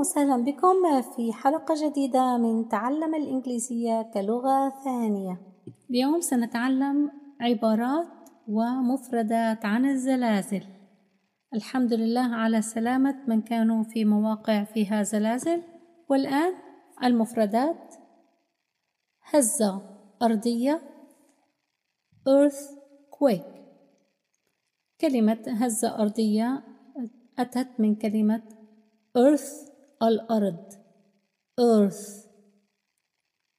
وسهلا بكم في حلقة جديدة من تعلم الإنجليزية كلغة ثانية. اليوم سنتعلم عبارات ومفردات عن الزلازل. الحمد لله على سلامة من كانوا في مواقع فيها زلازل، والآن المفردات هزة أرضية earthquake كلمة هزة أرضية أتت من كلمة earth الأرض earth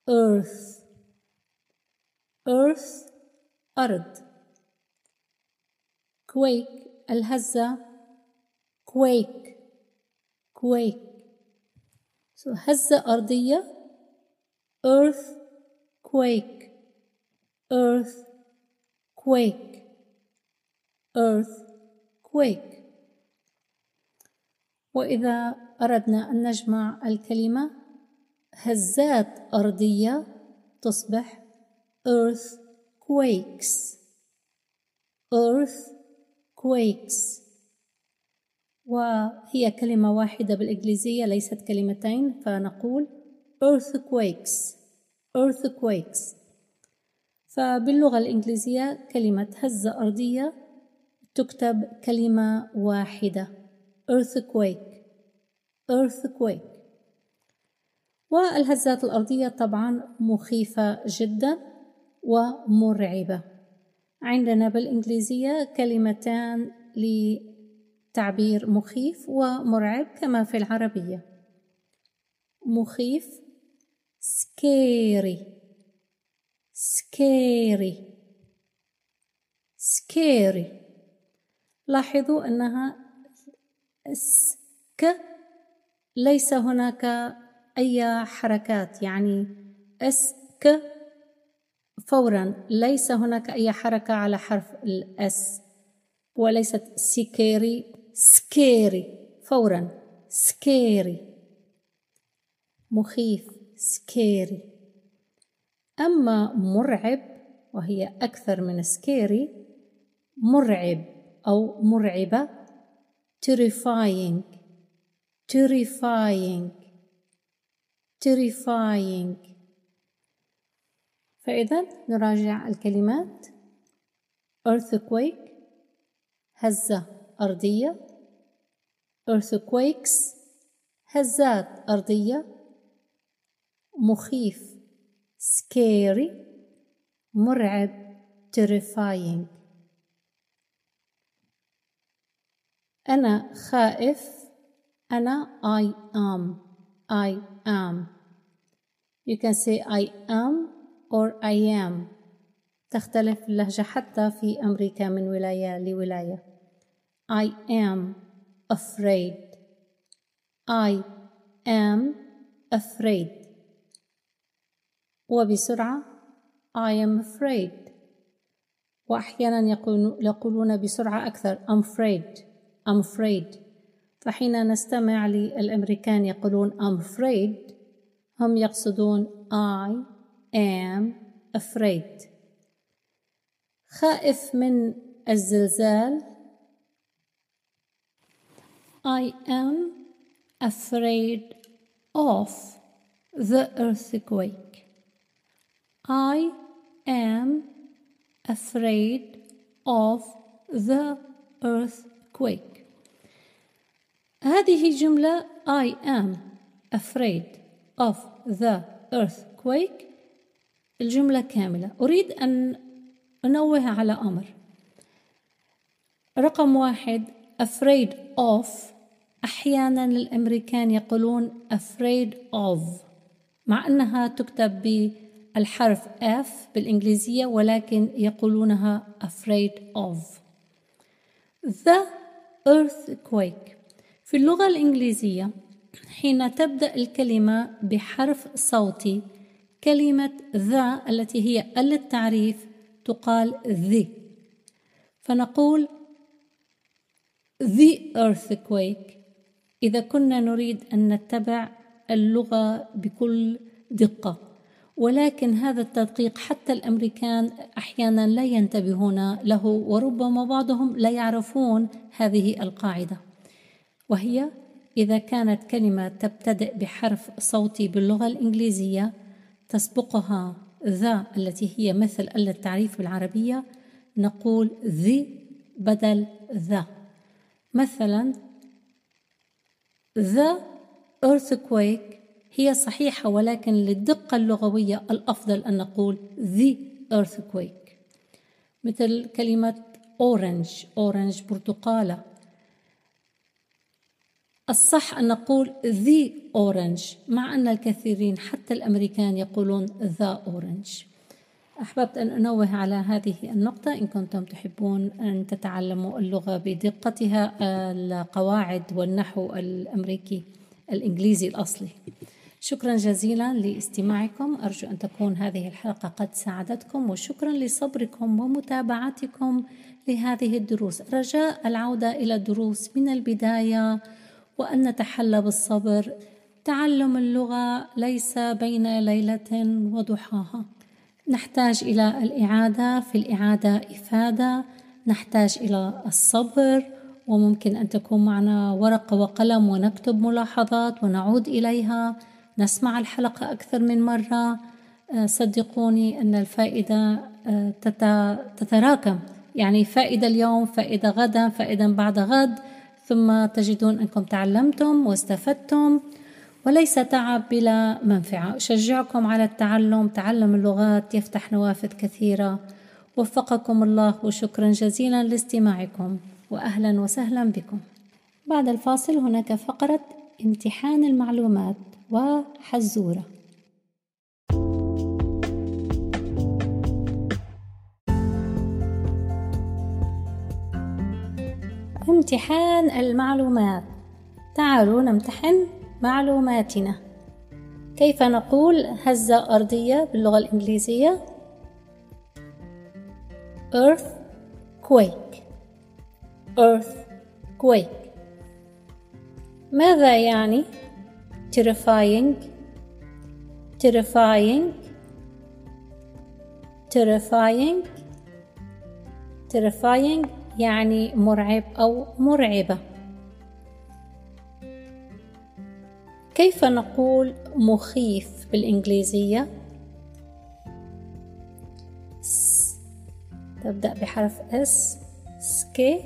earth earth أرض quake الهزة quake quake so هزة أرضية earth quake earth quake earth quake وإذا أردنا أن نجمع الكلمة هزات أرضية تصبح earthquakes. earthquakes. وهي كلمة واحدة بالإنجليزية ليست كلمتين فنقول earthquakes. earthquakes. فباللغة الإنجليزية كلمة هزة أرضية تكتب كلمة واحدة earthquake. Earthquake. والهزات الأرضية طبعا مخيفة جدا ومرعبة. عندنا بالإنجليزية كلمتان لتعبير مخيف ومرعب كما في العربية. مخيف. scary scary scary لاحظوا أنها s k ليس هناك أي حركات يعني s k فورا ليس هناك أي حركة على حرف ال s وليست scary scary فورا scary مخيف scary. أما مرعب وهي أكثر من scary مرعب أو مرعبة terrifying. Terrifying terrifying فإذا نراجع الكلمات earthquake هزة أرضية earthquakes هزات أرضية مخيف scary مرعب terrifying أنا خائف أنا I am. I am. You can say I am or I am. تختلف اللهجة حتى في أمريكا من ولاية لولاية. I am afraid. I am afraid. وبسرعة I am afraid. وأحيانا يقولون بسرعة أكثر I'm afraid. I'm afraid. فحين نستمع للأمريكان يقولون I'm afraid هم يقصدون I am afraid خائف من الزلزال I am afraid of the earthquake I am afraid of the earthquake هذه جملة I am afraid of the earthquake. الجملة كاملة. أريد أن أنوه على أمر. رقم واحد afraid of. أحيانا الأمريكان يقولون afraid of مع أنها تكتب بالحرف F بالإنجليزية ولكن يقولونها afraid of. The earthquake. في اللغة الإنجليزية حين تبدأ الكلمة بحرف صوتي كلمة ذا التي هي ال التعريف تقال ذي فنقول the earthquake. إذا كنا نريد أن نتبع اللغة بكل دقة ولكن هذا التدقيق حتى الأمريكان أحيانا لا ينتبهون له وربما بعضهم لا يعرفون هذه القاعدة. وهي إذا كانت كلمة تبتدئ بحرف صوتي باللغة الإنجليزية تسبقها ذا التي هي مثل التعريف بالعربية نقول ذي بدل ذا. مثلا the earthquake هي صحيحة ولكن للدقة اللغوية الأفضل أن نقول the earthquake. مثل كلمة orange orange برتقالة. الصح أن نقول the orange مع أن الكثيرين حتى الأمريكان يقولون the orange أحببت أن أنوه على هذه النقطة. إن كنتم تحبون أن تتعلموا اللغة بدقتها القواعد والنحو الأمريكي الإنجليزي الأصلي. شكرا جزيلا لاستماعكم. أرجو أن تكون هذه الحلقة قد ساعدتكم وشكرا لصبركم ومتابعتكم لهذه الدروس. رجاء العودة إلى الدروس من البداية. وأن نتحلى بالصبر. تعلم اللغة ليس بين ليلة وضحاها. نحتاج إلى الإعادة. في الإعادة إفادة. نحتاج إلى الصبر. وممكن أن تكون معنا ورقة وقلم ونكتب ملاحظات ونعود إليها. نسمع الحلقة أكثر من مرة. آه، صدقوني أن الفائدة آه، تتراكم. يعني فائدة اليوم فائدة غدا فائدة بعد غد. ثم تجدون أنكم تعلمتم واستفدتم وليس تعب بلا منفعة. أشجعكم على التعلم. تعلم اللغات. يفتح نوافذ كثيرة. وفقكم الله وشكرا جزيلا لاستماعكم. وأهلا وسهلا بكم. بعد الفاصل هناك فقرة امتحان المعلومات وحزورة. امتحان المعلومات. تعالوا نمتحن معلوماتنا. كيف نقول هزة أرضية باللغة الإنجليزية؟ Earthquake. Earthquake. ماذا يعني terrifying? terrifying. terrifying. terrifying. يعني مرعب أو مرعبة. كيف نقول مخيف بالإنجليزية؟ تبدأ بحرف s sk.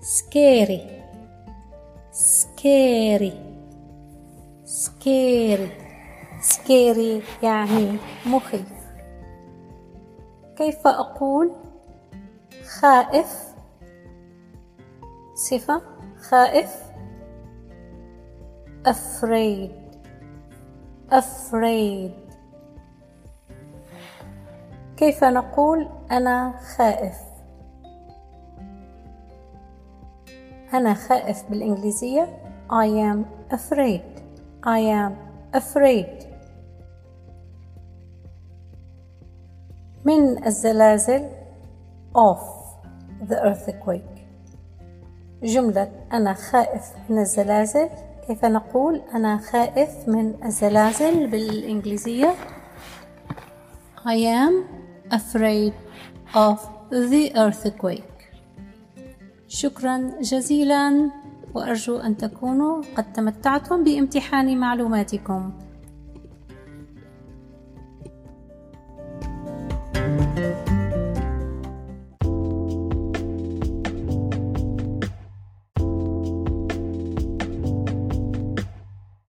scary. scary. scary. scary يعني مخيف. كيف أقول؟ خائف. صفة. خائف. afraid. afraid. كيف نقول أنا خائف؟ أنا خائف بالإنجليزية. I am afraid. I am afraid. من الزلازل؟ Of the earthquake. جملة أنا خائف من الزلازل. كيف نقول أنا خائف من الزلازل بالإنجليزية؟ I am afraid of the earthquake. شكرا جزيلا وأرجو أن تكونوا قد تمتعتم بامتحان معلوماتكم.